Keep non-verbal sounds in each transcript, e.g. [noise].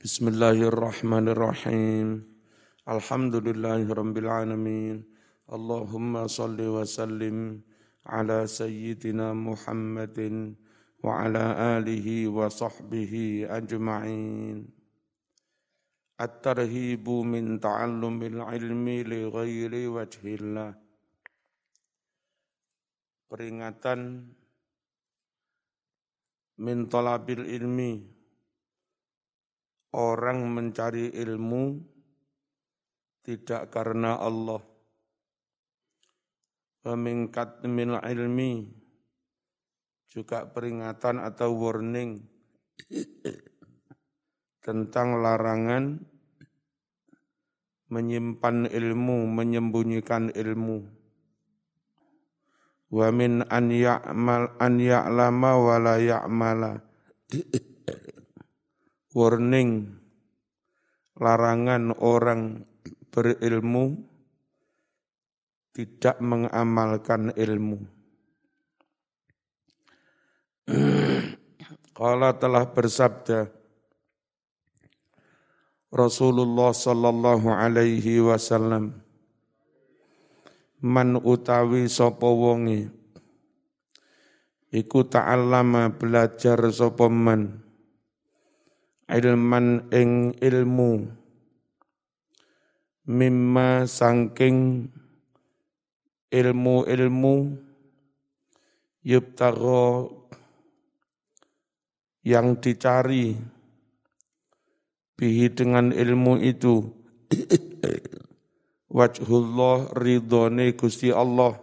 Bismillahirrahmanirrahim. Alhamdulillahirrabbilalamin. Allahumma salli wa sallim ala sayyidina Muhammadin wa ala alihi wa sahbihi ajma'in. At-tarhibu min ta'allumil ilmi li ghairi wajhillah. Peringatan min talabil ilmi orang mencari ilmu tidak karena Allah. Pemingkat min ilmi juga peringatan atau warning tentang larangan menyimpan ilmu, menyembunyikan ilmu. Wa min an ya'mal an ya'lama wa la ya'mala warning larangan orang berilmu tidak mengamalkan ilmu. [clears throat] Kala telah bersabda Rasulullah sallallahu alaihi wasallam Man utawi sapa wonge iku ta'allama belajar sapa man ilman ing ilmu. Mimma sangking ilmu-ilmu yubtagha yang dicari bihi dengan ilmu itu. [coughs] Wajhullah ridhone Gusti Allah.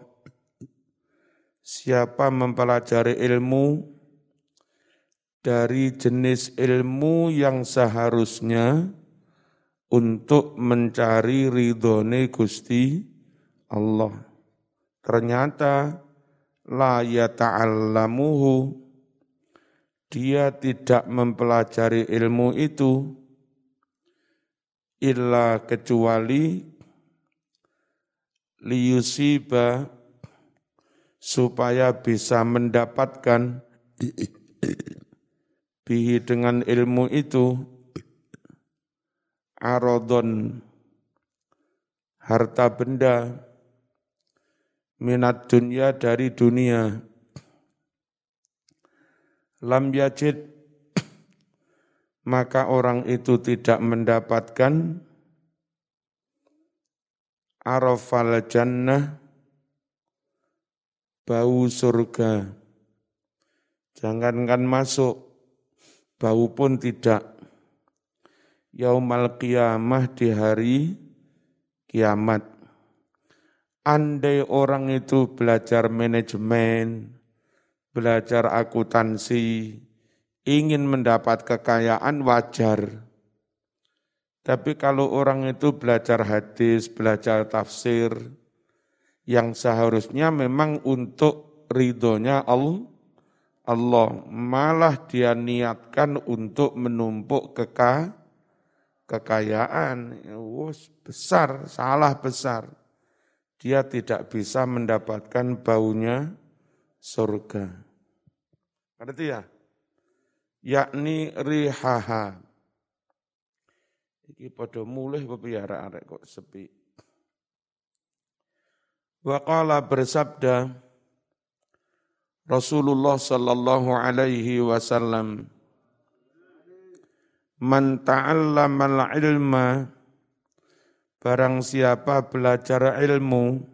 Siapa mempelajari ilmu dari jenis ilmu yang seharusnya untuk mencari ridhone Gusti Allah. Ternyata la yata'allamuhu dia tidak mempelajari ilmu itu illa kecuali liyusiba supaya bisa mendapatkan bihi dengan ilmu itu arodon harta benda minat dunia dari dunia. Lam yajid maka orang itu tidak mendapatkan arafal jannah bau surga. Jangankan masuk bau pun tidak. Yaumal qiyamah di hari kiamat. Andai orang itu belajar manajemen, belajar akuntansi, ingin mendapat kekayaan wajar. Tapi kalau orang itu belajar hadis, belajar tafsir, yang seharusnya memang untuk ridhonya Allah, Allah malah dia niatkan untuk menumpuk keka, kekayaan. Wus, besar, salah besar. Dia tidak bisa mendapatkan baunya surga. Ngerti ya? Yakni rihaha. Iki pada mulai bepiara arek kok sepi. Waqala bersabda, Rasulullah sallallahu alaihi wasallam Man ta'allama ilma barang siapa belajar ilmu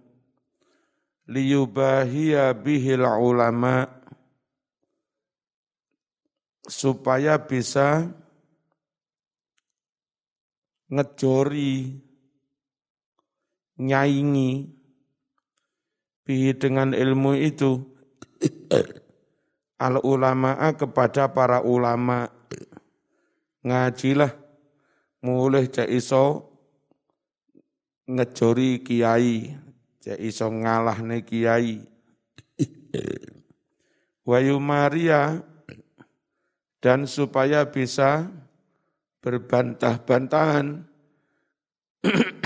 liyubahiya bihil ulama supaya bisa ngejori nyaingi bihi dengan ilmu itu al ulama'a kepada para ulama. Ngajilah. Mulai cek iso ngejori kiai. Cek iso ngalahne kiai. Wayu Maria dan supaya bisa berbantah-bantahan. [clears throat]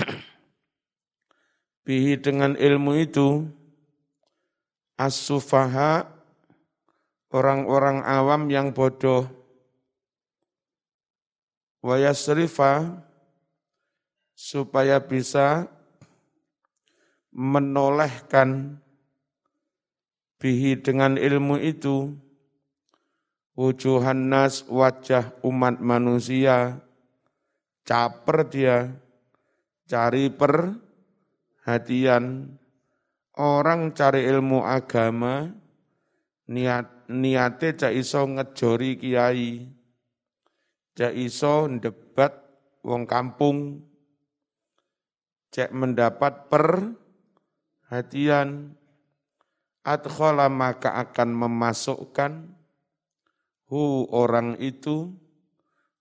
Bihi dengan ilmu itu as-sufaha orang-orang awam yang bodoh. Wayasrifa supaya bisa menolehkan bihi dengan ilmu itu. Wujuhan nas wajah umat manusia. Caper dia cari perhatian orang cari ilmu agama niat niate cak iso ngejori kiai cak iso debat wong kampung cek mendapat perhatian adkhala maka akan memasukkan hu orang itu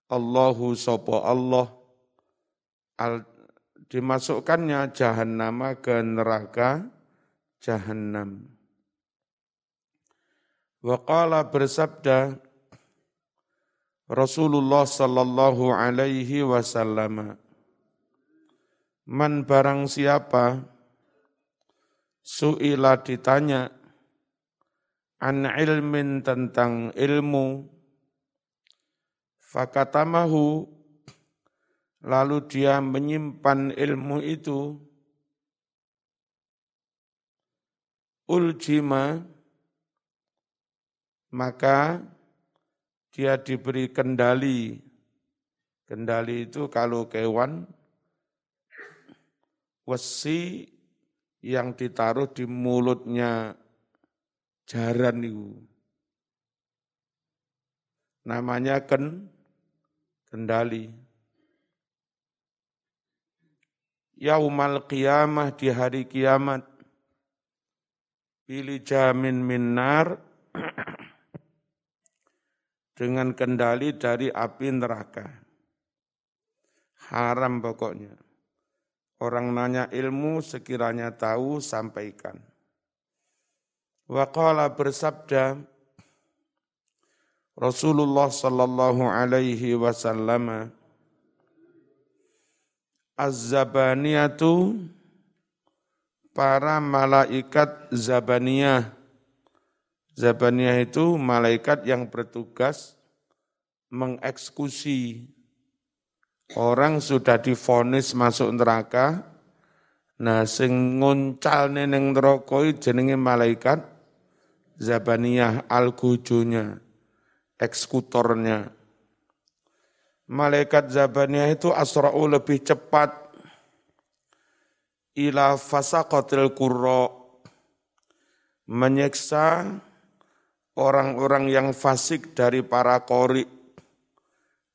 Allahu sopo Allah al, dimasukkannya jahannama ke neraka jahannam. Waqala bersabda Rasulullah sallallahu alaihi wasallam Man barang siapa suila ditanya an ilmin tentang ilmu fakatamahu lalu dia menyimpan ilmu itu uljima maka dia diberi kendali kendali itu kalau kewan wesi yang ditaruh di mulutnya jaran itu. Namanya ken, kendali. Yaumal qiyamah di hari kiamat. Pilih jamin minar [clears throat] dengan kendali dari api neraka. Haram pokoknya. Orang nanya ilmu sekiranya tahu sampaikan. Waqala bersabda Rasulullah sallallahu alaihi wasallam Az-zabaniyatu para malaikat zabaniyah. Zabaniyah itu malaikat yang bertugas mengeksekusi Orang sudah difonis masuk neraka, nah sing nguncal neneng neraka jenenge malaikat Zabaniyah al-Gujunya, eksekutornya. Malaikat Zabaniyah itu asra'u lebih cepat ila fasaqatil qurra menyiksa orang-orang yang fasik dari para kori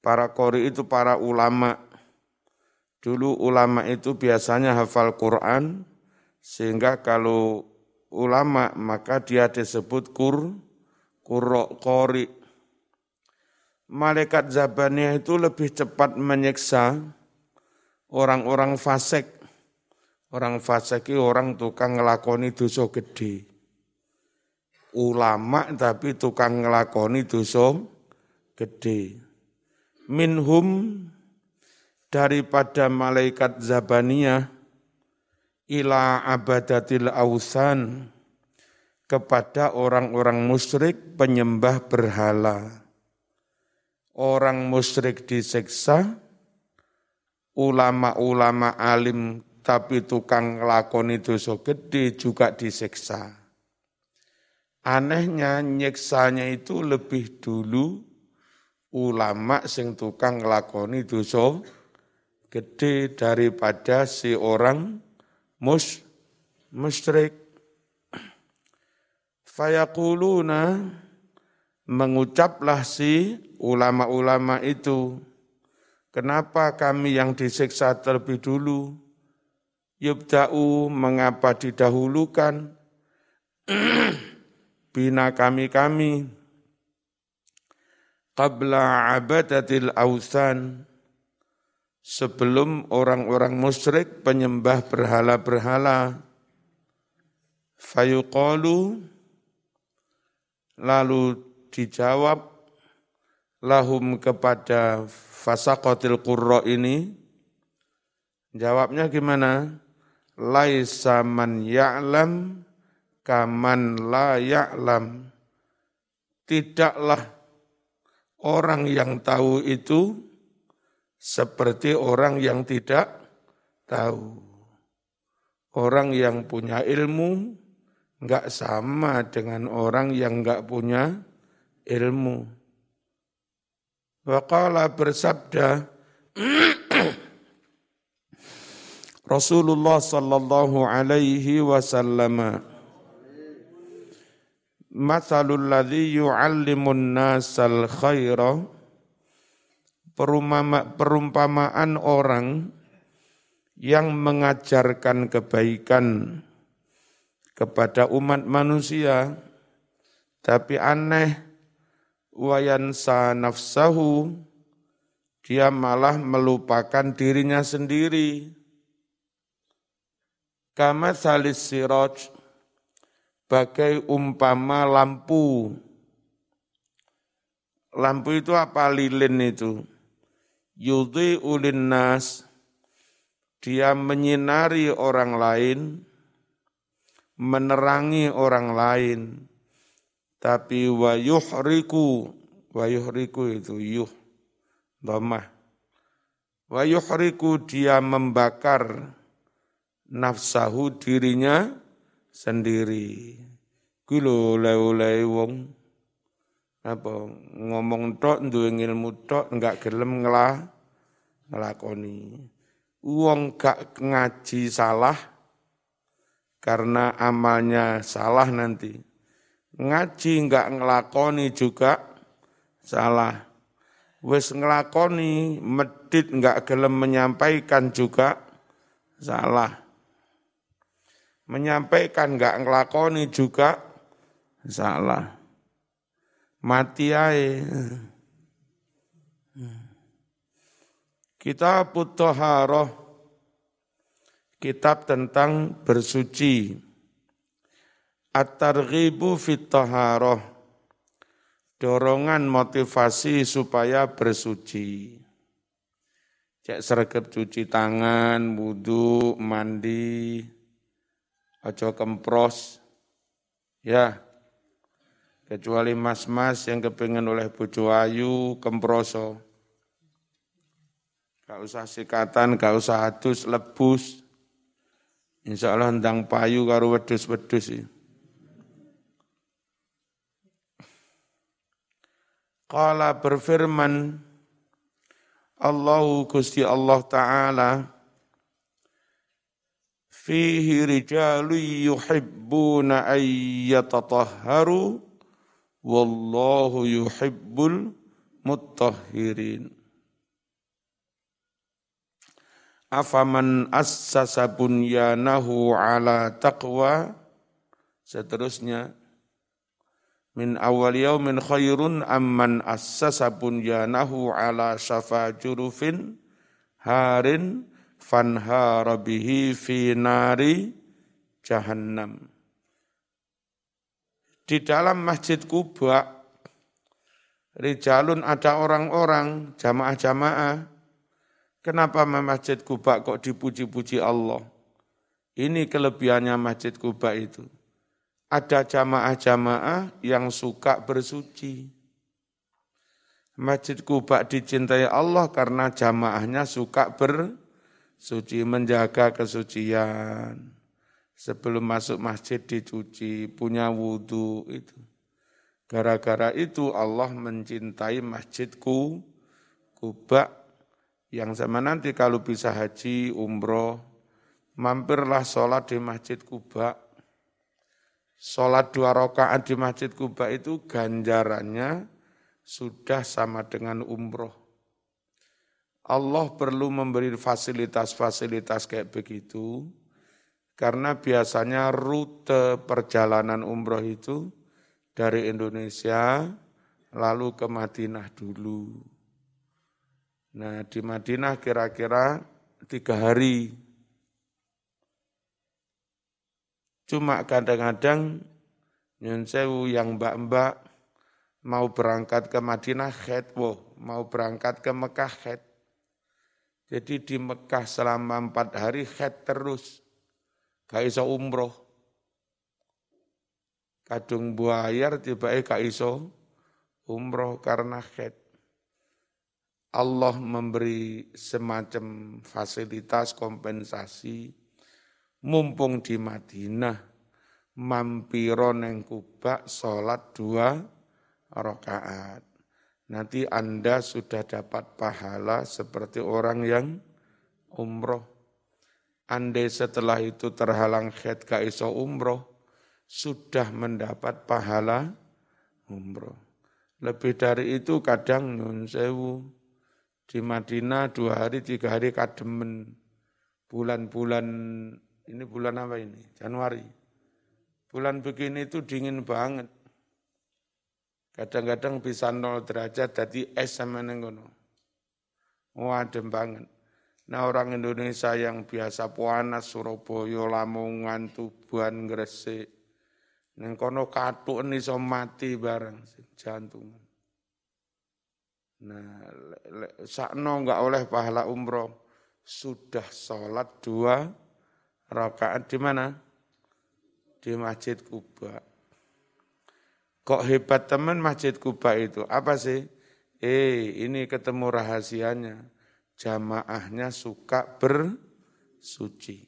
Para kori itu para ulama. Dulu ulama itu biasanya hafal Quran, sehingga kalau ulama maka dia disebut kur, kuro, kori. Malaikat Zabaniyah itu lebih cepat menyiksa orang-orang fasik. Orang fasik orang tukang ngelakoni dosa gede. Ulama tapi tukang ngelakoni dosa gede minhum daripada malaikat Zabaniyah ila abadatil ausan kepada orang-orang musyrik penyembah berhala. Orang musyrik diseksa, ulama-ulama alim tapi tukang lakoni dosa gede juga diseksa. Anehnya nyeksanya itu lebih dulu ulama sing tukang nglakoni dosa gede daripada si orang mus musyrik fayaquluna mengucaplah si ulama-ulama itu kenapa kami yang disiksa terlebih dulu yubda'u mengapa didahulukan? [clears throat] Bina kami-kami qabla abadatil ausan sebelum orang-orang musyrik penyembah berhala-berhala. Fayuqalu lalu dijawab lahum kepada fasaqatil qurra ini. Jawabnya gimana laisa man ya'lam kaman la ya'lam tidaklah orang yang tahu itu seperti orang yang tidak tahu. Orang yang punya ilmu nggak sama dengan orang yang nggak punya ilmu. Waqala bersabda [clears throat] Rasulullah sallallahu alaihi wasallam. Mathalul ladzi yu'allimun nasal khaira. Perumpamaan orang yang mengajarkan kebaikan kepada umat manusia tapi aneh wayansa nafsahu dia malah melupakan dirinya sendiri kama salis siraj bagai umpama lampu. Lampu itu apa? Lilin itu. Yudhi ulin nas. Dia menyinari orang lain menerangi orang lain. Tapi wayuhriku wayuhriku itu yuh dhamah. Wayuhriku dia membakar nafsahu dirinya sendiri kulo leu wong apa ngomong tok duwe ilmu tok enggak gelem ngelah ngelakoni wong gak ngaji salah karena amalnya salah nanti. Ngaji enggak ngelakoni juga salah. Wes ngelakoni medit enggak gelem menyampaikan juga salah. Menyampaikan enggak ngelakoni juga salah. Mati ae. Kita butuh haroh kitab tentang bersuci. At-targhibu fit. Dorongan motivasi supaya bersuci. Cek sergap cuci tangan, wudhu, mandi, ojo kempros. Ya, kecuali mas-mas yang kepingin oleh bojo ayu, kemproso. Gak usah sikatan, gak usah hadus, lebus. Insya Allah ndang payu karo wedus-wedus. Qala berfirman Allahu Gusti Allah Ta'ala fihi rijalu yuhibbuna ay yatatahharu wallahu yuhibbul mutahhirin. Afaman assasa bunyanahu ala taqwa seterusnya min awal yaumin khairun amman assasa bunyanahu ala syafa jurufin harin fanhara bihi fi nari jahannam di dalam masjid Kuba Rijalun ada orang-orang jamaah-jamaah Kenapa Masjid Kuba kok dipuji-puji Allah? Ini kelebihannya Masjid Kuba itu. Ada jamaah-jamaah yang suka bersuci. Masjid Kuba dicintai Allah karena jamaahnya suka bersuci, menjaga kesucian. Sebelum masuk masjid dicuci, punya wudhu itu. Gara-gara itu Allah mencintai masjidku Kuba yang sama nanti kalau bisa haji, umroh, mampirlah sholat di Masjid Kuba. Sholat dua rakaat di Masjid Kuba itu ganjarannya sudah sama dengan umroh. Allah perlu memberi fasilitas-fasilitas kayak begitu, karena biasanya rute perjalanan umroh itu dari Indonesia lalu ke Madinah dulu Nah di Madinah kira-kira tiga hari. Cuma kadang-kadang Nyun Sewu yang mbak-mbak mau berangkat ke Madinah khed, woh, mau berangkat ke Mekah khed. Jadi di Mekah selama empat hari khed terus. Gak iso umroh. Kadung buayar tiba-tiba gak iso umroh karena khed. Allah memberi semacam fasilitas kompensasi mumpung di Madinah mampiro neng kubak sholat dua rakaat. Nanti Anda sudah dapat pahala seperti orang yang umroh. Andai setelah itu terhalang khed iso umroh, sudah mendapat pahala umroh. Lebih dari itu kadang nyun sewu di Madinah dua hari, tiga hari kademen. Bulan-bulan, ini bulan apa ini? Januari. Bulan begini itu dingin banget. Kadang-kadang bisa nol derajat, jadi es sama nengono. Wadem banget. Nah orang Indonesia yang biasa panas, Surabaya, Lamongan, Tuban, Gresik, neng kono katuk ini so mati bareng jantung. Nah, sakno enggak oleh pahala umroh, sudah sholat dua rakaat di mana? Di Masjid Kuba. Kok hebat teman Masjid Kuba itu? Apa sih? Eh, ini ketemu rahasianya. Jamaahnya suka bersuci.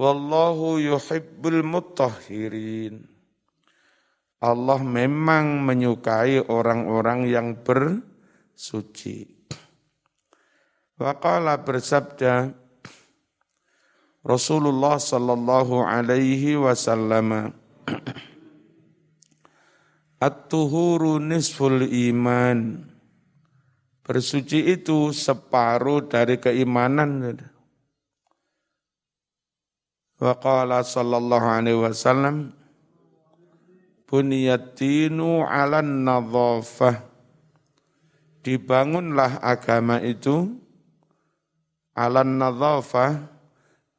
Wallahu yuhibbul mutahhirin. Allah memang menyukai orang-orang yang ber suci. Waqala bersabda Rasulullah sallallahu alaihi wasallam [clears throat] At-tuhuru nisful iman. Bersuci itu separuh dari keimanan. Wa qala sallallahu alaihi wasallam Buniyat dinu ala nadhafah dibangunlah agama itu alan nadhafah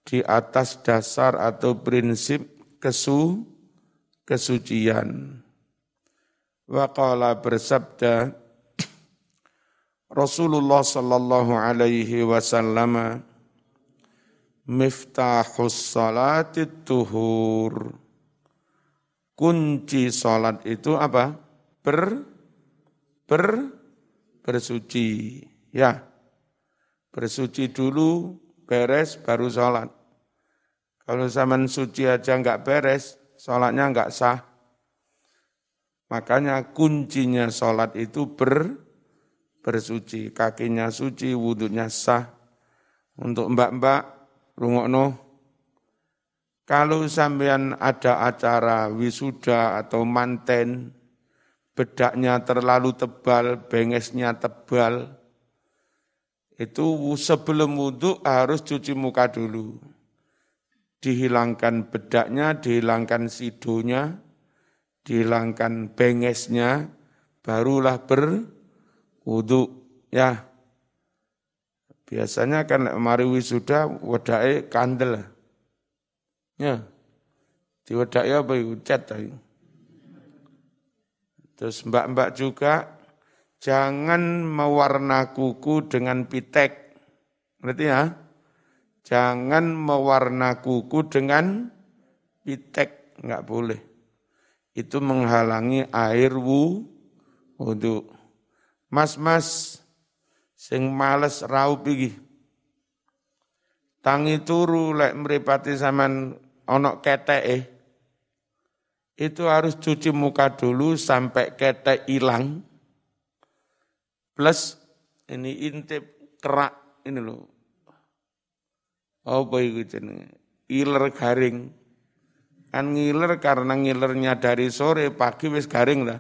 di atas dasar atau prinsip kesu kesucian. Waqala bersabda Rasulullah sallallahu alaihi wasallam miftahus salati tuhur kunci salat itu apa? Ber ber bersuci. Ya, bersuci dulu, beres, baru sholat. Kalau zaman suci aja nggak beres, sholatnya nggak sah. Makanya kuncinya sholat itu ber, bersuci. Kakinya suci, wudhunya sah. Untuk mbak-mbak, rungokno, kalau sampean ada acara wisuda atau manten, bedaknya terlalu tebal, bengesnya tebal, itu sebelum wudhu harus cuci muka dulu. Dihilangkan bedaknya, dihilangkan sidonya, dihilangkan bengesnya, barulah berwudhu. Ya, biasanya kan mari wisuda wadai kandel. Ya, di wadai apa itu? Cat tadi. Terus mbak-mbak juga jangan mewarna kuku dengan pitek. Berarti ya? Jangan mewarna kuku dengan pitek, enggak boleh. Itu menghalangi air wu, wudhu. Mas-mas, sing males raup iki. Tangi turu lek mripati sampean ana keteke itu harus cuci muka dulu sampai ketek hilang. Plus ini intip kerak ini loh. Apa itu jenenge? Iler garing. Kan ngiler karena ngilernya dari sore pagi wis garing lah.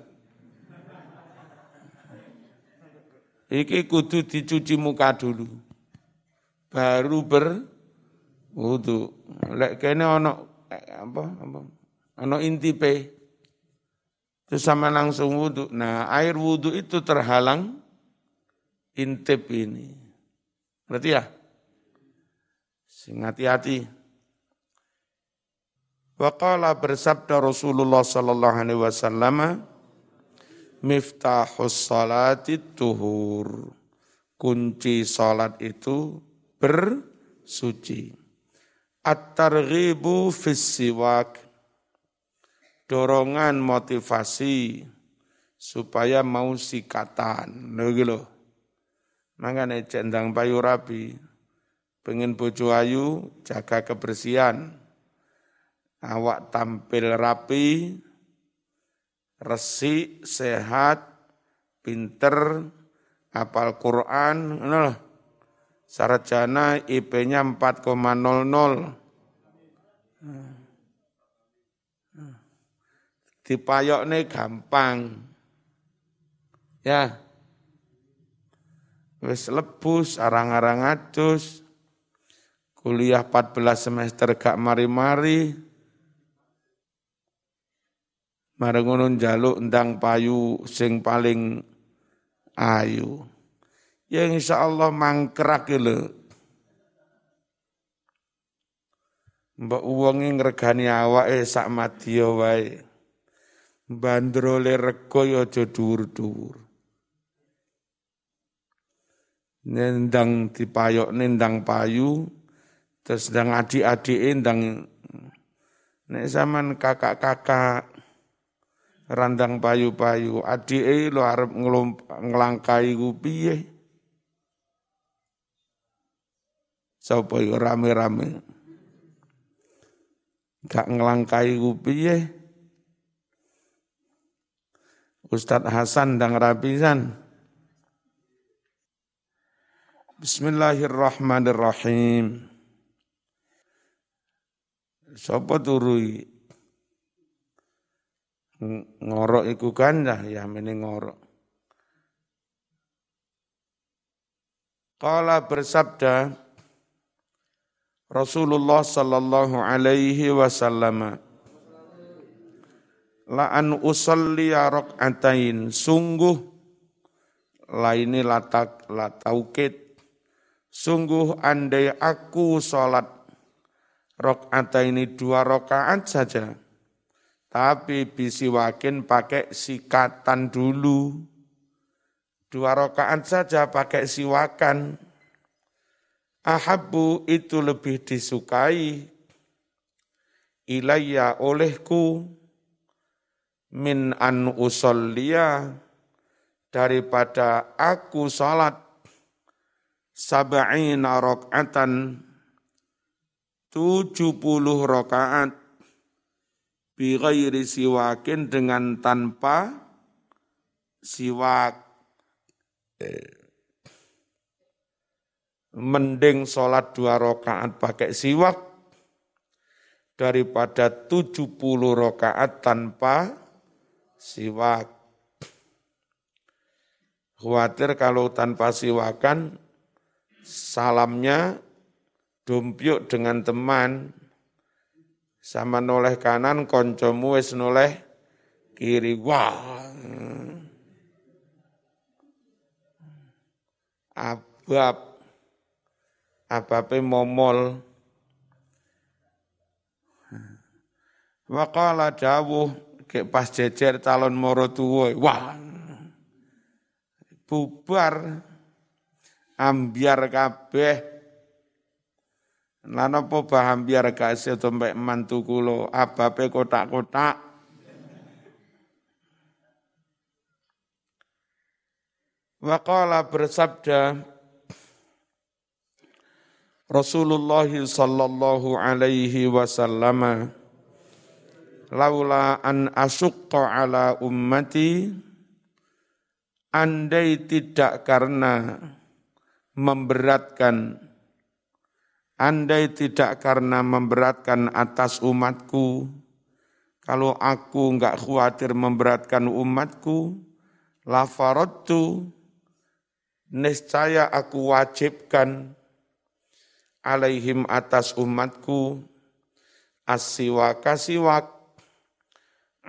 Iki kudu dicuci muka dulu. Baru ber wudu. Lek kene ana apa apa ano intipe. Terus sama langsung wudhu. Nah air wudhu itu terhalang intip ini. Berarti ya? Sing hati-hati. Waqala bersabda Rasulullah sallallahu alaihi wasallam miftahus salati tuhur. Kunci salat itu bersuci. At-targhibu fis siwak dorongan motivasi supaya mau sikatan. Gitu loh. Makanya cendang payu rapi. Pengen bojo ayu, jaga kebersihan. Awak tampil rapi, resik, sehat, pinter, apal Quran, nah, sarjana IP-nya 4,00. Dipayok nih gampang. Ya. Wis lebus, arang-arang adus. Kuliah 14 semester gak mari-mari. Mareng ngono njaluk ndang payu sing paling ayu. Ya insya Allah mangkrak lho. Mbak uwangi ngregani awake sak madya wae. Bandrole rego ya dhuwur-dhuwur. Nendang dipayok nendang payu, terus ndang adik-adik ndang nek zaman kakak-kakak randang payu-payu, adik lo arep ngelangkai ku piye? Sapa rame-rame? gak ngelangkai ku piye? Ustadz Hasan dan Rabisan Bismillahirrahmanirrahim. Sopo turui ngorok iku kandah ya meni ngorok. Kala bersabda Rasulullah sallallahu alaihi wasallam la an usalli rakaatain sungguh laini latak lataukit. Sungguh andai aku salat ini dua rakaat saja tapi bisiwakin pakai sikatan dulu. Dua rakaat saja pakai siwakan. Ahabbu itu lebih disukai. Ilayya olehku. Min an usolliya. Daripada aku salat. Sab'ina rakaatan. 70 rakaat bi ghairi siwakin dengan tanpa siwak eh, mending sholat dua rakaat pakai siwak daripada tujuh puluh rakaat tanpa siwak. Khawatir kalau tanpa siwakan, salamnya dompiuk dengan teman, sama noleh kanan, koncomu wis noleh kiri. Wah, abab apa-apa momol. Wakala dawuh ke pas jejer calon moro tuwa. Wah. Bubar ambiar kabeh. Lan apa bah ambiar gak sedo mbek mantu kula, abape kotak-kotak. Waqala bersabda Rasulullah sallallahu alaihi wasallam laula an asyqa ala ummati andai tidak karena memberatkan andai tidak karena memberatkan atas umatku kalau aku enggak khawatir memberatkan umatku la faradtu niscaya aku wajibkan alaihim atas umatku asiwaka siwak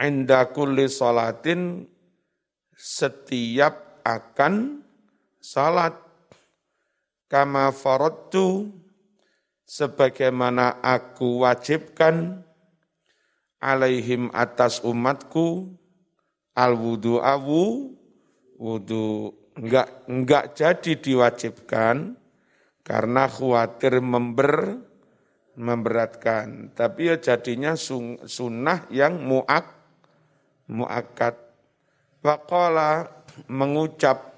inda salatin setiap akan salat. Kama faradtu sebagaimana aku wajibkan alaihim atas umatku al wudu awu wudu enggak enggak jadi diwajibkan karena khawatir member memberatkan. Tapi ya jadinya sunnah yang muak muakat. Waqala mengucap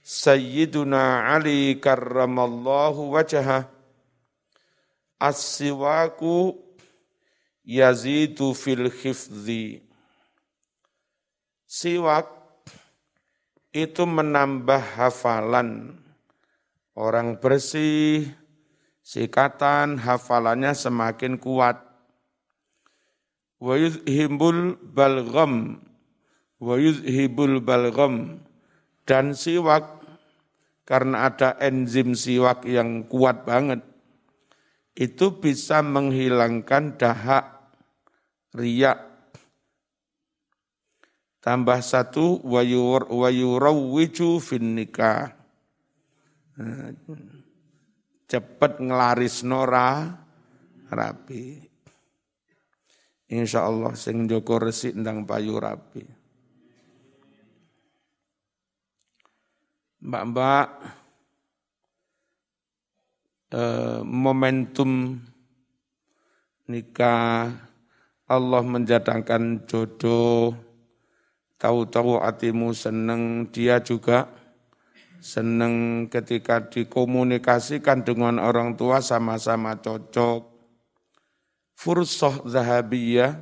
Sayyiduna Ali karramallahu wajhah As-siwaku yazidu fil khifzi. Siwak itu menambah hafalan. Orang bersih, sikatan hafalannya semakin kuat. Wa yuzhibul balgham. Wa yuzhibul balgham. Dan siwak, karena ada enzim siwak yang kuat banget, itu bisa menghilangkan dahak riak. Tambah satu wayur wayurawwiju fin nikah. Cepat ngelaris nora rapi. Insya Allah sing joko resik ndang payu rapi. Mbak-mbak, eh, momentum nikah, Allah menjadikan jodoh, tahu-tahu hatimu seneng, dia juga seneng ketika dikomunikasikan dengan orang tua sama-sama cocok. Fursah zahabiyah,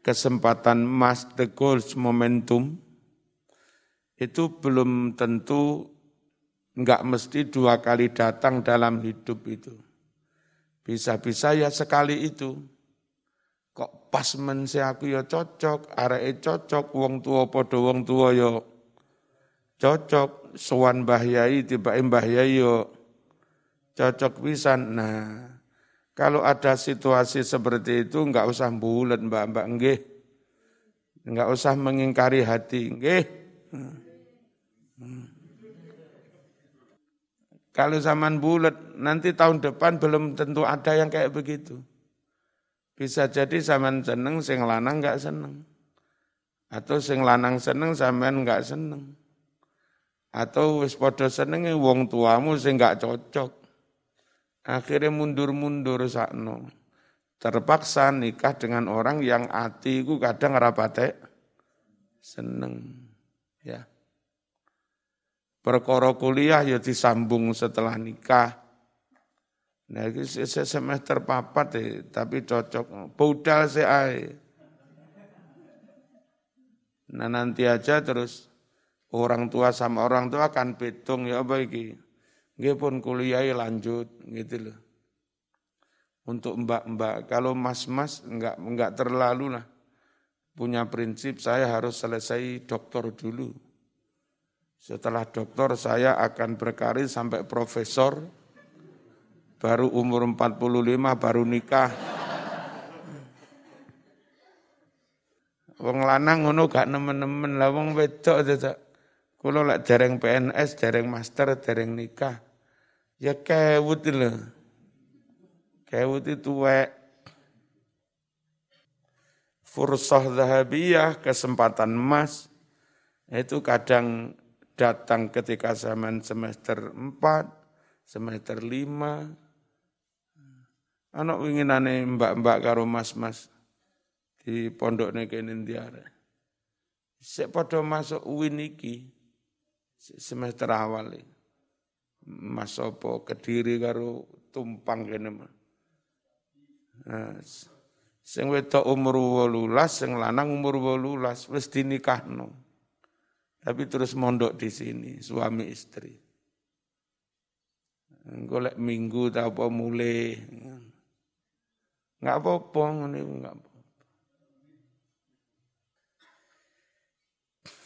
kesempatan emas, the goals, momentum, itu belum tentu enggak mesti dua kali datang dalam hidup itu. Bisa-bisa ya sekali itu. Kok pas men aku ya cocok, areke cocok, wong tua podo wong tua yo ya cocok, sowan Mbah Yai tiba Mbah Yai yo ya cocok pisan. Nah, kalau ada situasi seperti itu enggak usah bulat Mbak-mbak nggih. Enggak usah mengingkari hati nggih. Hmm. Kalau zaman bulat, nanti tahun depan belum tentu ada yang kayak begitu. Bisa jadi zaman seneng, sing lanang nggak seneng. Atau sing lanang seneng, zaman nggak seneng. Atau wis podo senenge wong tuamu sing nggak cocok. Akhirnya mundur-mundur sakno. Terpaksa nikah dengan orang yang hatiku kadang rapate seneng. Ya perkara kuliah ya disambung setelah nikah. Nah, ini semester papat ya, tapi cocok. Budal sih Nah nanti aja terus orang tua sama orang tua akan betung ya apa iki. Nggih pun kuliah lanjut gitu loh. Untuk mbak-mbak, kalau mas-mas enggak enggak terlalu lah. Punya prinsip saya harus selesai doktor dulu setelah doktor saya akan berkarir sampai profesor, baru umur 45 baru nikah. Wong lanang ngono gak nemen-nemen lah wong wedok dadak. Kula lek dereng PNS, dereng master, dereng nikah. Ya kewut lho. Kewut itu wek. Fursah zahabiyah, kesempatan emas, itu kadang datang ketika zaman semester 4, semester 5. Anak winginane mbak-mbak karo mas-mas di pondok kene ndiare. Sik padha masuk UIN iki semester awal iki. Mas apa Kediri karo Tumpang kene mah. Nah, sing umur 18, sing lanang umur 18 wis dinikahno. Tapi terus mondok di sini, suami istri. Golek minggu tak apa mulai. Enggak apa-apa, enggak apa-apa.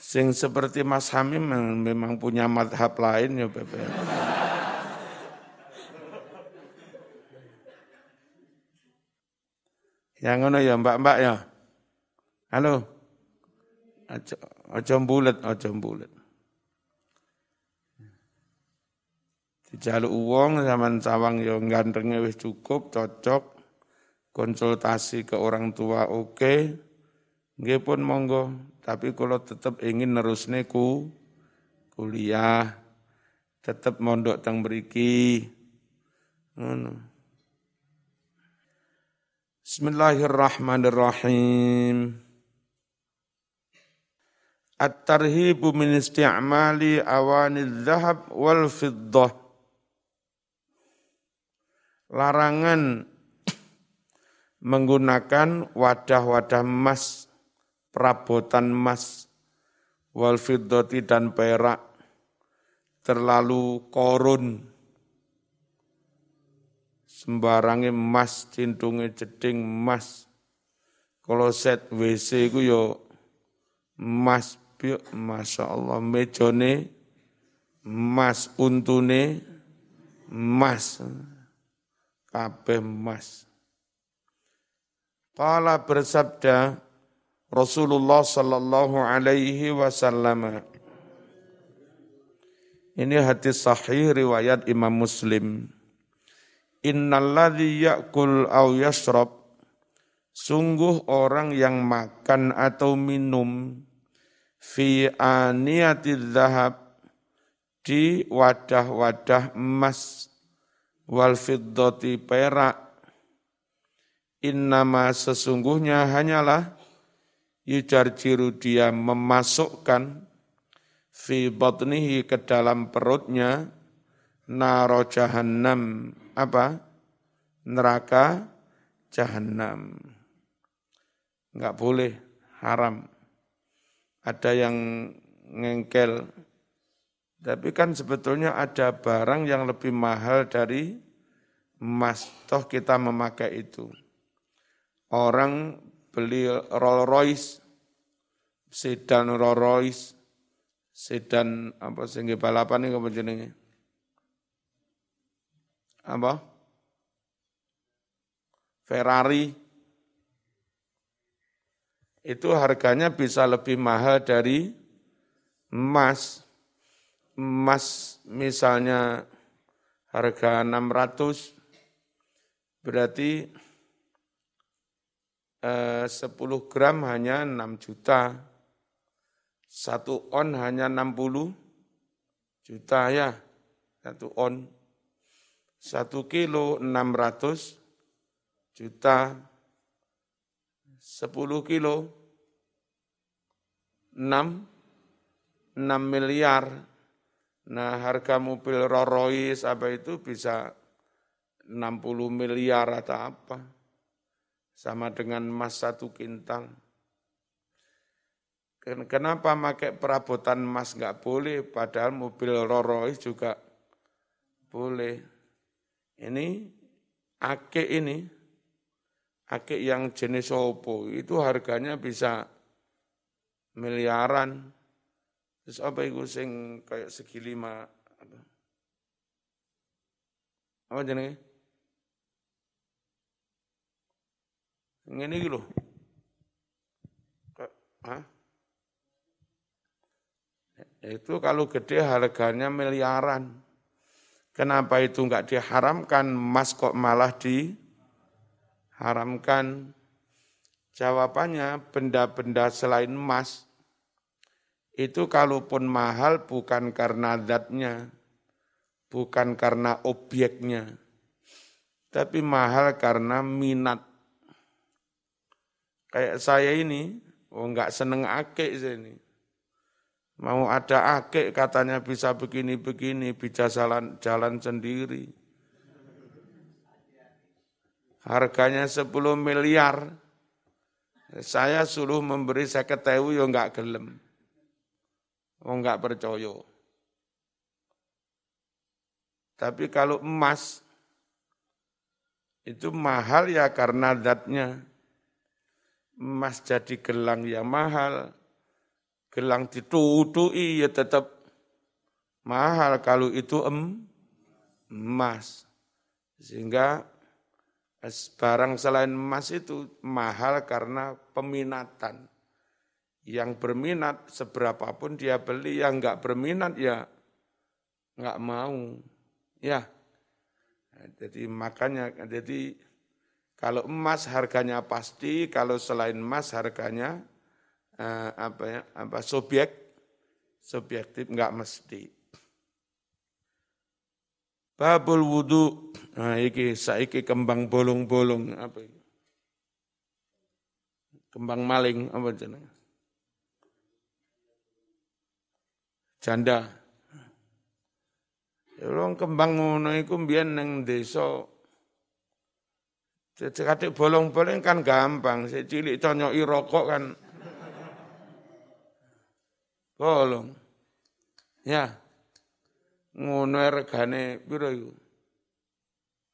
Sing seperti Mas Hamim memang punya madhab lain ya Bebe. Yang ngono ya mbak-mbak ya. Halo. Aja, aja bulet, aja bulet. Dijaluk uang zaman sawang yo ya gantengnya wis cukup, cocok. Konsultasi ke orang tua oke. Okay. Nggih pun monggo, tapi kalau tetap ingin nerusne ku kuliah, tetap mondok teng beriki. Bismillahirrahmanirrahim. At-tarhibu min isti'mali awani dhahab wal fiddah. Larangan menggunakan wadah-wadah emas, perabotan emas, wal fiddati dan perak, terlalu korun, sembarangi emas, cintunge jeding emas, kloset WC ku yo emas piuk Masya Allah mejone emas untune emas kabeh emas Qala bersabda Rasulullah sallallahu alaihi wasallam Ini hadis sahih riwayat Imam Muslim. Innalladzi ya'kul au yashrab Sungguh orang yang makan atau minum fi aniyati zahab di wadah-wadah emas wal fiddati perak. Innama sesungguhnya hanyalah yujarjiru dia memasukkan fi batnihi ke dalam perutnya naro jahannam. Apa? Neraka jahannam. Enggak boleh haram ada yang ngengkel. Tapi kan sebetulnya ada barang yang lebih mahal dari emas. Toh kita memakai itu. Orang beli Rolls Royce, sedan Rolls Royce, sedan apa sehingga balapan ini jenenge? Apa? Ferrari, itu harganya bisa lebih mahal dari emas. Emas misalnya harga 600, berarti eh, 10 gram hanya 6 juta, satu on hanya 60 juta ya, satu on. Satu kilo 600 juta, 10 kilo 6 6 miliar. Nah, harga mobil Rolls Royce apa itu bisa 60 miliar atau apa. Sama dengan emas satu kintal. Kenapa pakai perabotan emas nggak boleh, padahal mobil Rolls Royce juga boleh. Ini ake ini akik yang jenis opo itu harganya bisa miliaran. Terus apa itu sing kayak segi lima apa? Apa jenenge? Gitu loh. Hah? Itu kalau gede harganya miliaran. Kenapa itu enggak diharamkan, emas kok malah di haramkan? Jawabannya benda-benda selain emas itu kalaupun mahal bukan karena zatnya, bukan karena objeknya, tapi mahal karena minat. Kayak saya ini, oh enggak seneng akik saya ini. Mau ada akik katanya bisa begini-begini, bisa jalan, jalan sendiri harganya 10 miliar, saya suruh memberi saya ketahui ya enggak gelem. Oh enggak percaya. Tapi kalau emas, itu mahal ya karena zatnya. Emas jadi gelang ya mahal. Gelang ditutui ya tetap mahal kalau itu em, emas. Sehingga barang selain emas itu mahal karena peminatan. Yang berminat seberapapun dia beli, yang enggak berminat ya enggak mau. Ya, jadi makanya, jadi kalau emas harganya pasti, kalau selain emas harganya eh, apa ya, apa subjek, subjektif enggak mesti. Babul wudu. Nah, iki saiki kembang bolong-bolong apa ini? Kembang maling apa jenenge? janda. Ya kembang ngono iku mbiyen ning desa Kadek bolong-bolong kan gampang, saya cilik conyoki rokok kan bolong. Ya. Ngono regane piro iku?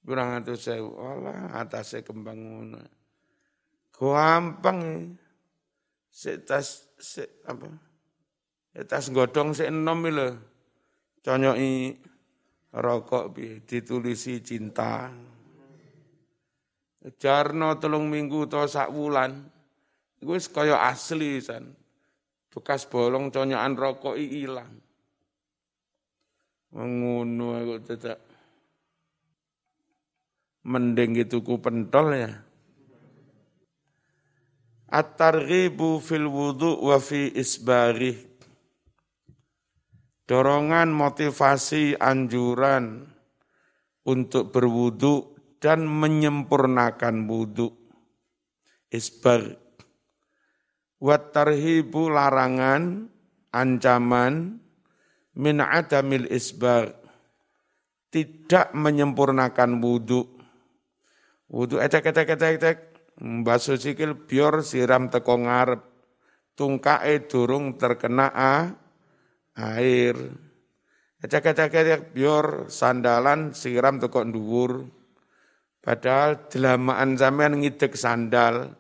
Kurang atus sewu. Alah, atasnya kembang ngono. Gampang. Setas se, apa? Setas godong se enom lho. Conyoki rokok bi ditulisi cinta. Jarno telung minggu to sak wulan. Iku wis kaya asli san. Bekas bolong conyokan rokok ilang. Ngono aku tetap mending pentol ya. At-targhibu fil wudu wa fi isbari. Dorongan motivasi anjuran untuk berwudu dan menyempurnakan wudhu. Isbar. Tarhibu larangan, ancaman, min adamil isbar. Tidak menyempurnakan wudhu. Wudhu etek etek etek etek. Basuh sikil bior siram teko ngarep. Tungkae durung terkena a, air. Ecek ecek ecek bior sandalan siram teko dhuwur Padahal delamaan sampean ngidek sandal,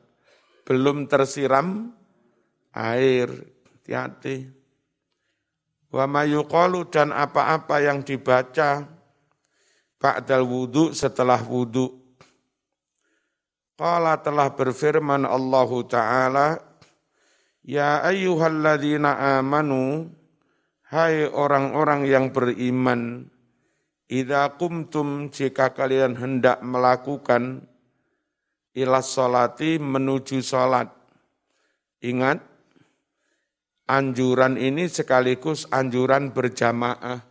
belum tersiram air. Hati-hati. Wa mayuqalu dan apa-apa yang dibaca ba'dal wudu setelah wudu. Qala telah berfirman Allah Ta'ala, Ya ayyuhalladzina amanu, hai orang-orang yang beriman, Idza kumtum jika kalian hendak melakukan ilas solati menuju solat. Ingat, anjuran ini sekaligus anjuran berjamaah.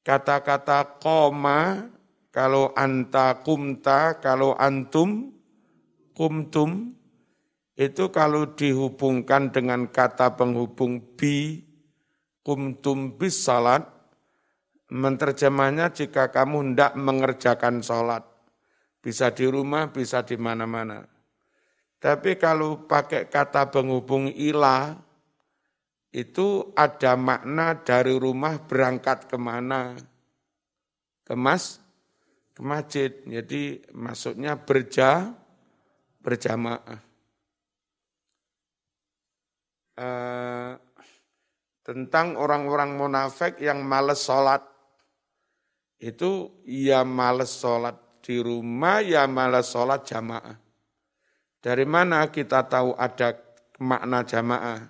Kata-kata koma, kalau anta kumta, kalau antum kumtum, itu kalau dihubungkan dengan kata penghubung bi, kumtum bis salat, Menterjemahnya jika kamu hendak mengerjakan sholat. Bisa di rumah, bisa di mana-mana. Tapi kalau pakai kata penghubung ilah, itu ada makna dari rumah berangkat ke mana? Ke mas, ke masjid. Jadi maksudnya berja, berjamaah. Uh, tentang orang-orang munafik yang males sholat itu ya males sholat di rumah, ya males sholat jamaah. Dari mana kita tahu ada makna jamaah?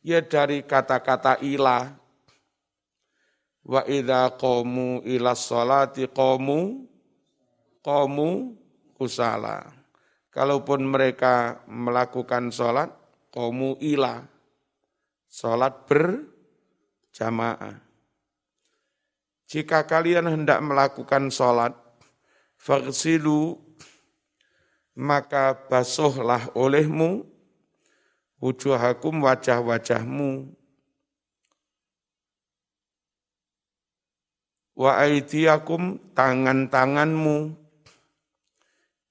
Ya dari kata-kata ilah. Wa idha qomu ila sholati qomu, qomu kusala. Kalaupun mereka melakukan sholat, qomu ilah. Sholat berjamaah. Jika kalian hendak melakukan sholat, fagsilu, maka basuhlah olehmu, wujuhakum wajah-wajahmu, wa aidiakum tangan-tanganmu,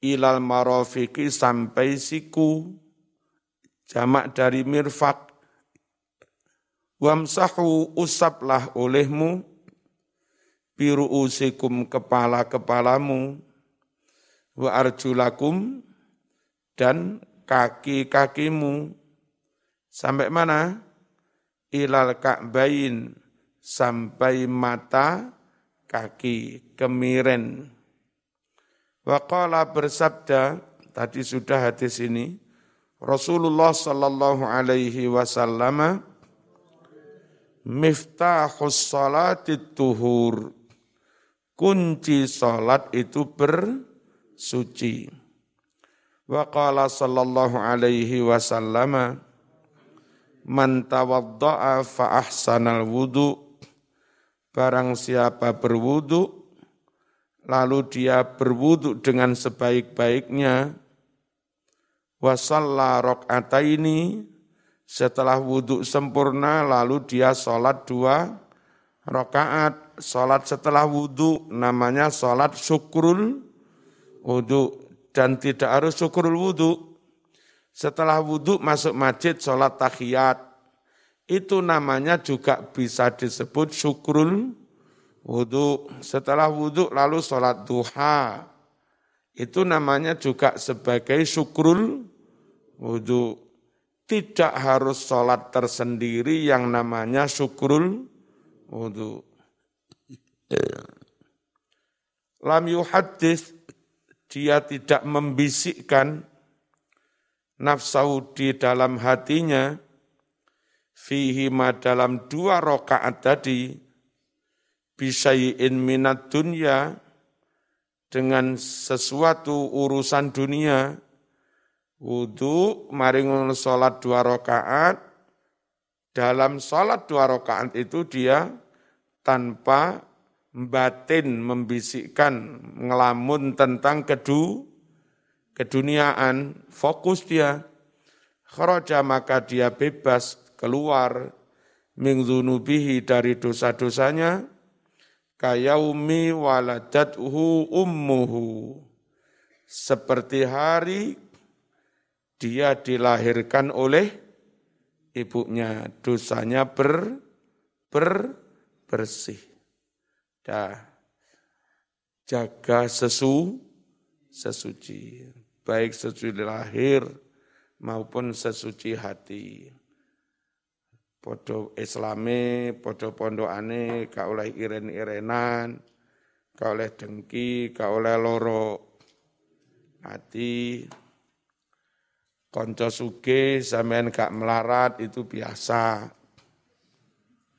ilal marofiki sampai siku, jamak dari mirfak, wamsahu usaplah olehmu, biru usikum kepala-kepalamu, wa arjulakum, dan kaki-kakimu. Sampai mana? Ilal ka'bain, sampai mata kaki, kemiren. Waqala bersabda, tadi sudah hadis ini, Rasulullah sallallahu alaihi wasallam miftahus salati tuhur kunci salat itu bersuci. Wa qala sallallahu alaihi wasallam man tawadda'a fa ahsanal wudu barang siapa berwudu lalu dia berwudu dengan sebaik-baiknya wa shalla rakaataini Setelah wudhu sempurna lalu dia sholat dua rakaat. Sholat setelah wudhu namanya sholat syukrul wudhu. Dan tidak harus syukrul wudhu. Setelah wudhu masuk masjid sholat tahiyat. Itu namanya juga bisa disebut syukrul wudhu. Setelah wudhu lalu sholat duha. Itu namanya juga sebagai syukrul wudhu. Tidak harus sholat tersendiri yang namanya syukrul wudhu. Lam yuhadis, dia tidak membisikkan nafsu di dalam hatinya, fihi ma dalam dua rokaat tadi, bisayin minat dunya, dengan sesuatu urusan dunia, wudhu, mari sholat dua rakaat, dalam sholat dua rakaat itu dia tanpa batin membisikkan, ngelamun tentang kedu, keduniaan, fokus dia. Kharaja maka dia bebas keluar mingzunubihi dari dosa-dosanya, kayaumi waladatuhu ummuhu. Seperti hari dia dilahirkan oleh ibunya, dosanya ber, ber bersih. Dah. Jaga sesu, sesuci. Baik sesuci lahir maupun sesuci hati. Podo islame, podo pondokane, ka oleh iren-irenan, ka oleh dengki, ka oleh loro hati, konco suge sampean gak melarat itu biasa.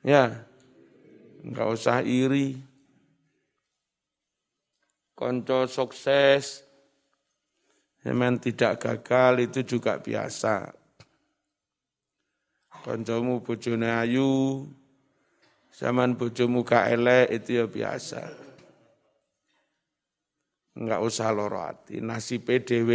Ya, enggak usah iri. Konco sukses, sampean tidak gagal itu juga biasa. Koncomu bojone ayu, zaman bojomu gak elek itu ya biasa. Enggak usah loro hati, PDW